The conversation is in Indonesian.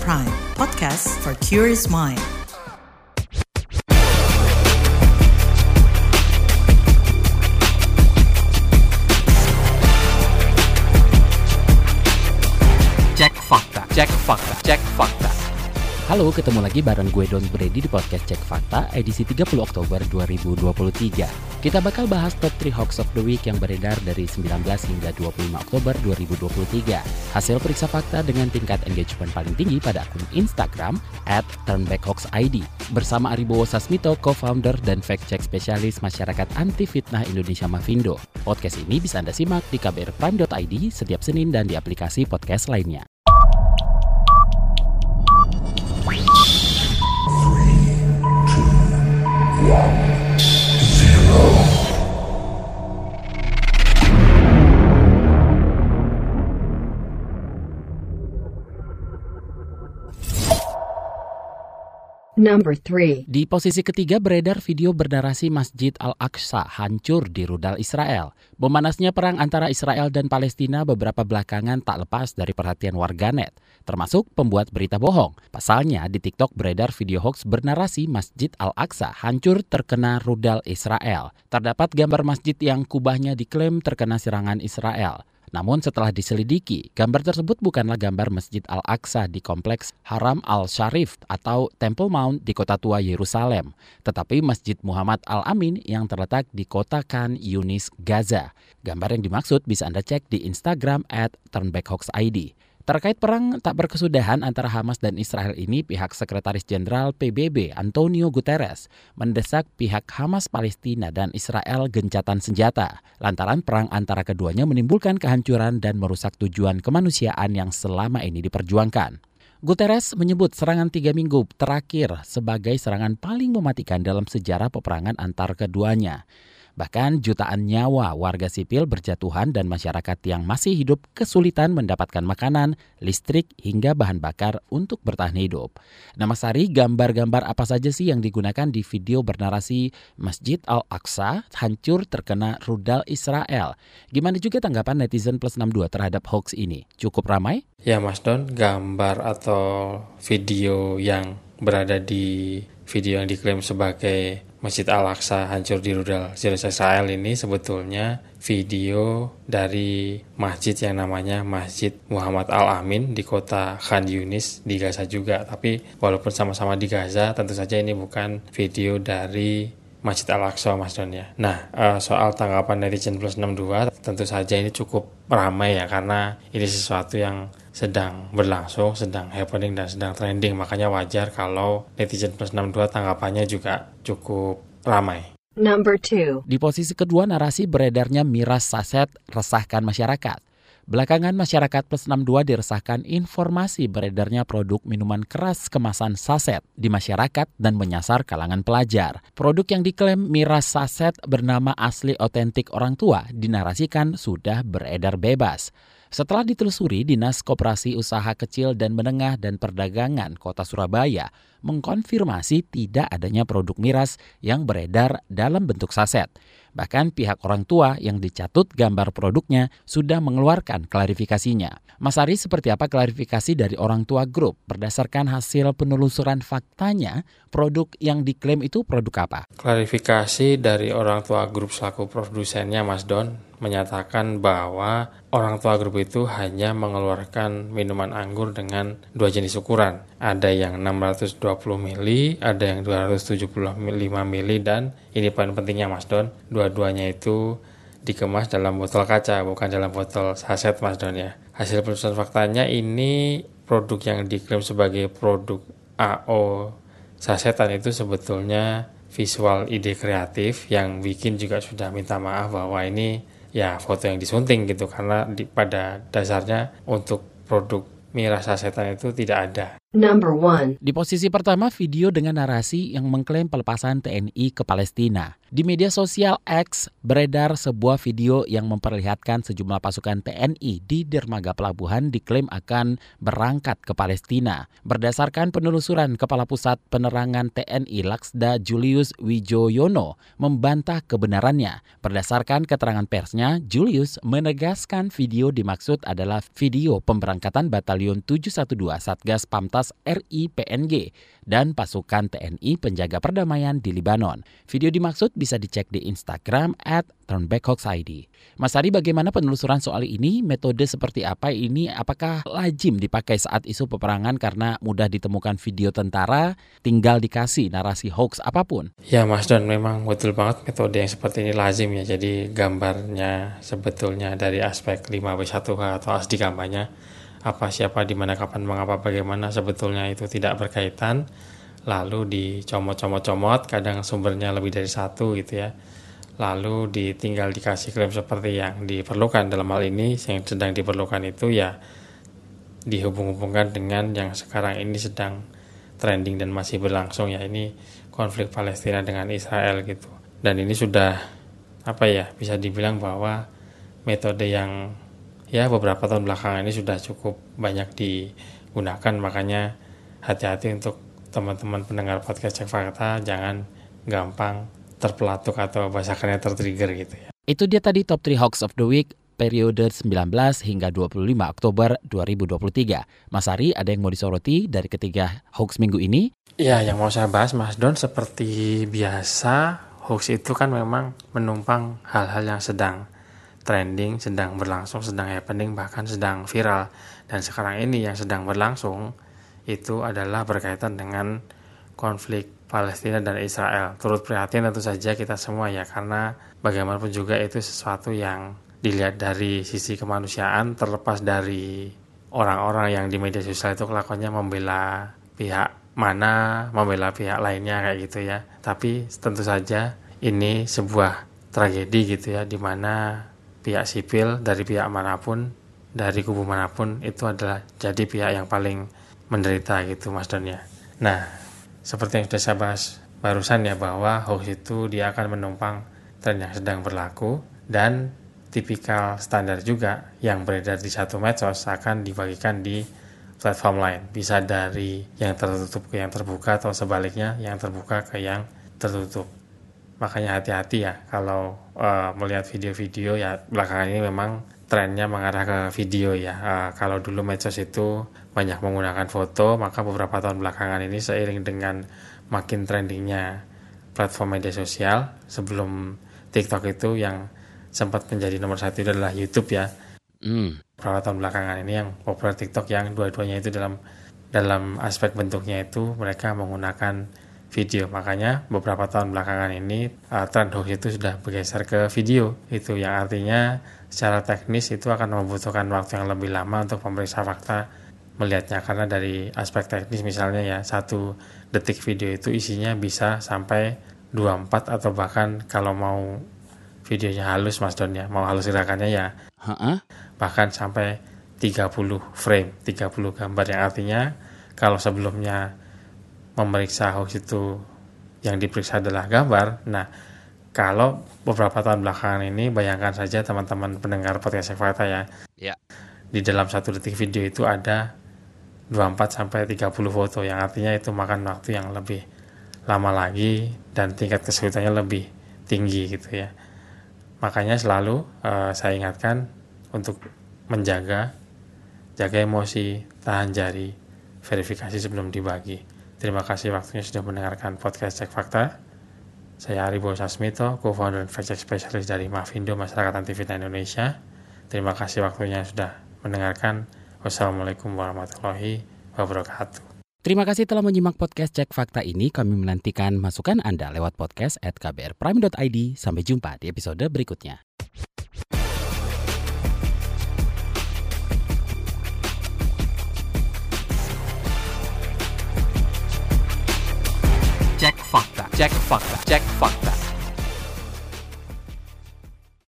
Prime, podcast for curious mind. Cek fakta, cek fakta, cek fakta. Halo, ketemu lagi bareng gue Don Brady di podcast Cek Fakta edisi 30 Oktober 2023. Kita bakal bahas top 3 hoax of the week yang beredar dari 19 hingga 25 Oktober 2023. Hasil periksa fakta dengan tingkat engagement paling tinggi pada akun Instagram at turnbackhoaxid. Bersama Aribowo Sasmito, co-founder dan fact-check spesialis masyarakat anti fitnah Indonesia Mavindo. Podcast ini bisa Anda simak di kbrprime.id setiap Senin dan di aplikasi podcast lainnya. Number 3. Di posisi ketiga beredar video bernarasi Masjid Al-Aqsa hancur di rudal Israel. Memanasnya perang antara Israel dan Palestina beberapa belakangan tak lepas dari perhatian warganet, termasuk pembuat berita bohong. Pasalnya di TikTok beredar video hoax bernarasi Masjid Al-Aqsa hancur terkena rudal Israel. Terdapat gambar masjid yang kubahnya diklaim terkena serangan Israel. Namun setelah diselidiki, gambar tersebut bukanlah gambar Masjid Al-Aqsa di kompleks Haram Al-Sharif atau Temple Mount di kota tua Yerusalem, tetapi Masjid Muhammad Al-Amin yang terletak di kota Khan Yunis, Gaza. Gambar yang dimaksud bisa Anda cek di Instagram at turnbackhoaxid. Terkait perang tak berkesudahan antara Hamas dan Israel ini, pihak Sekretaris Jenderal PBB Antonio Guterres mendesak pihak Hamas Palestina dan Israel gencatan senjata, lantaran perang antara keduanya menimbulkan kehancuran dan merusak tujuan kemanusiaan yang selama ini diperjuangkan. Guterres menyebut serangan tiga minggu terakhir sebagai serangan paling mematikan dalam sejarah peperangan antar keduanya. Bahkan jutaan nyawa warga sipil berjatuhan dan masyarakat yang masih hidup kesulitan mendapatkan makanan, listrik, hingga bahan bakar untuk bertahan hidup. Nama Sari, gambar-gambar apa saja sih yang digunakan di video bernarasi Masjid Al-Aqsa hancur terkena rudal Israel? Gimana juga tanggapan netizen plus 62 terhadap hoax ini? Cukup ramai? Ya Mas Don, gambar atau video yang berada di video yang diklaim sebagai Masjid Al-Aqsa hancur di rudal Zionis Israel ini sebetulnya video dari masjid yang namanya Masjid Muhammad Al-Amin di kota Khan Yunis di Gaza juga. Tapi walaupun sama-sama di Gaza, tentu saja ini bukan video dari Masjid Al-Aqsa Mas Don ya. Nah, eh, soal tanggapan netizen plus 62 tentu saja ini cukup ramai ya karena ini sesuatu yang sedang berlangsung, sedang happening dan sedang trending. Makanya wajar kalau netizen plus 62 tanggapannya juga cukup ramai. Number 2. Di posisi kedua narasi beredarnya miras saset resahkan masyarakat. Belakangan masyarakat plus 62 diresahkan informasi beredarnya produk minuman keras kemasan saset di masyarakat dan menyasar kalangan pelajar. Produk yang diklaim miras saset bernama asli otentik orang tua dinarasikan sudah beredar bebas. Setelah ditelusuri, Dinas Koperasi Usaha Kecil dan Menengah dan Perdagangan Kota Surabaya mengkonfirmasi tidak adanya produk miras yang beredar dalam bentuk saset. Bahkan pihak orang tua yang dicatut gambar produknya sudah mengeluarkan klarifikasinya. Mas Ari, seperti apa klarifikasi dari orang tua grup berdasarkan hasil penelusuran faktanya, produk yang diklaim itu produk apa? Klarifikasi dari orang tua grup selaku produsennya Mas Don menyatakan bahwa orang tua grup itu hanya mengeluarkan minuman anggur dengan dua jenis ukuran. Ada yang 620 ml, ada yang 275 ml dan ini poin pentingnya Mas Don, dua-duanya itu dikemas dalam botol kaca bukan dalam botol saset Mas Don ya. Hasil penelusuran faktanya ini produk yang diklaim sebagai produk AO sasetan itu sebetulnya visual ide kreatif yang bikin juga sudah minta maaf bahwa ini ya foto yang disunting gitu karena di, pada dasarnya untuk produk miras sasetan itu tidak ada. Number 1. Di posisi pertama video dengan narasi yang mengklaim pelepasan TNI ke Palestina. Di media sosial X beredar sebuah video yang memperlihatkan sejumlah pasukan TNI di dermaga pelabuhan diklaim akan berangkat ke Palestina. Berdasarkan penelusuran Kepala Pusat Penerangan TNI Laksda Julius Wijoyono membantah kebenarannya. Berdasarkan keterangan persnya, Julius menegaskan video dimaksud adalah video pemberangkatan Batalion 712 Satgas Pamtas Ormas RI PNG dan pasukan TNI penjaga perdamaian di Libanon. Video dimaksud bisa dicek di Instagram at turnbackhoaxid. Mas Ari, bagaimana penelusuran soal ini? Metode seperti apa ini? Apakah lazim dipakai saat isu peperangan karena mudah ditemukan video tentara, tinggal dikasih narasi hoax apa pun? Ya Mas Don, memang betul banget metode yang seperti ini lazim ya. Jadi gambarnya sebetulnya dari aspek 5W1H atau asli kampanye apa siapa di mana kapan mengapa bagaimana sebetulnya itu tidak berkaitan. Lalu dicomot-comot-comot kadang sumbernya lebih dari satu gitu ya. Lalu ditinggal dikasih klaim seperti yang diperlukan. Dalam hal ini yang sedang diperlukan itu ya dihubung-hubungkan dengan yang sekarang ini sedang trending dan masih berlangsung ya ini konflik Palestina dengan Israel gitu. Dan ini sudah apa ya bisa dibilang bahwa metode yang ya beberapa tahun belakangan ini sudah cukup banyak digunakan makanya hati-hati untuk teman-teman pendengar podcast cek fakta jangan gampang terpelatuk atau bahasakannya tertrigger gitu ya. Itu dia tadi top 3 hoax of the week periode 19 hingga 25 Oktober 2023. Mas Ari, ada yang mau disoroti dari ketiga hoax minggu ini? Ya, yang mau saya bahas Mas Don seperti biasa hoax itu kan memang menumpang hal-hal yang sedang trending, sedang berlangsung, sedang happening, bahkan sedang viral. Dan sekarang ini yang sedang berlangsung itu adalah berkaitan dengan konflik Palestina dan Israel. Turut prihatin tentu saja kita semua ya, karena bagaimanapun juga itu sesuatu yang dilihat dari sisi kemanusiaan terlepas dari orang-orang yang di media sosial itu kelakuannya membela pihak mana, membela pihak lainnya kayak gitu ya. Tapi tentu saja ini sebuah tragedi gitu ya, di mana pihak sipil dari pihak mana pun dari kubu mana pun itu adalah jadi pihak yang paling menderita gitu Mas Don ya. Nah, seperti yang sudah saya bahas barusan ya bahwa hoax itu dia akan menumpang tren yang sedang berlaku dan tipikal standar juga yang beredar di satu medsos akan dibagikan di platform lain. Bisa dari yang tertutup ke yang terbuka atau sebaliknya yang terbuka ke yang tertutup makanya hati-hati ya kalau uh, melihat video-video ya belakangan ini memang trennya mengarah ke video ya uh, kalau dulu medsos itu banyak menggunakan foto maka beberapa tahun belakangan ini seiring dengan makin trendingnya platform media sosial sebelum TikTok itu yang sempat menjadi nomor satu itu adalah YouTube ya mm. beberapa tahun belakangan ini yang populer TikTok yang dua-duanya itu dalam dalam aspek bentuknya itu mereka menggunakan video. Makanya beberapa tahun belakangan ini uh, tren hoax itu sudah bergeser ke video. Itu yang artinya secara teknis itu akan membutuhkan waktu yang lebih lama untuk memeriksa fakta melihatnya karena dari aspek teknis misalnya ya satu detik video itu isinya bisa sampai 24 atau bahkan kalau mau videonya halus mas Don ya mau halus gerakannya ya uh-uh. bahkan sampai 30 frame 30 gambar yang artinya kalau sebelumnya memeriksa hoax itu yang diperiksa adalah gambar. Nah, kalau beberapa tahun belakangan ini bayangkan saja teman-teman pendengar podcast fakta ya. Ya. Di dalam satu detik video itu ada 24 sampai 30 foto yang artinya itu makan waktu yang lebih lama lagi dan tingkat kesulitannya lebih tinggi gitu ya. Makanya selalu uh, saya ingatkan untuk menjaga jaga emosi, tahan jari, verifikasi sebelum dibagi. Terima kasih waktunya sudah mendengarkan podcast Cek Fakta. Saya Aribo Sasmito, co-founder dan fact specialist dari Mafindo Masyarakat Anti Indonesia. Terima kasih waktunya sudah mendengarkan. Wassalamualaikum warahmatullahi wabarakatuh. Terima kasih telah menyimak podcast Cek Fakta ini. Kami menantikan masukan Anda lewat podcast at kbrprime.id. Sampai jumpa di episode berikutnya. Cek fakta, cek fakta, cek fakta.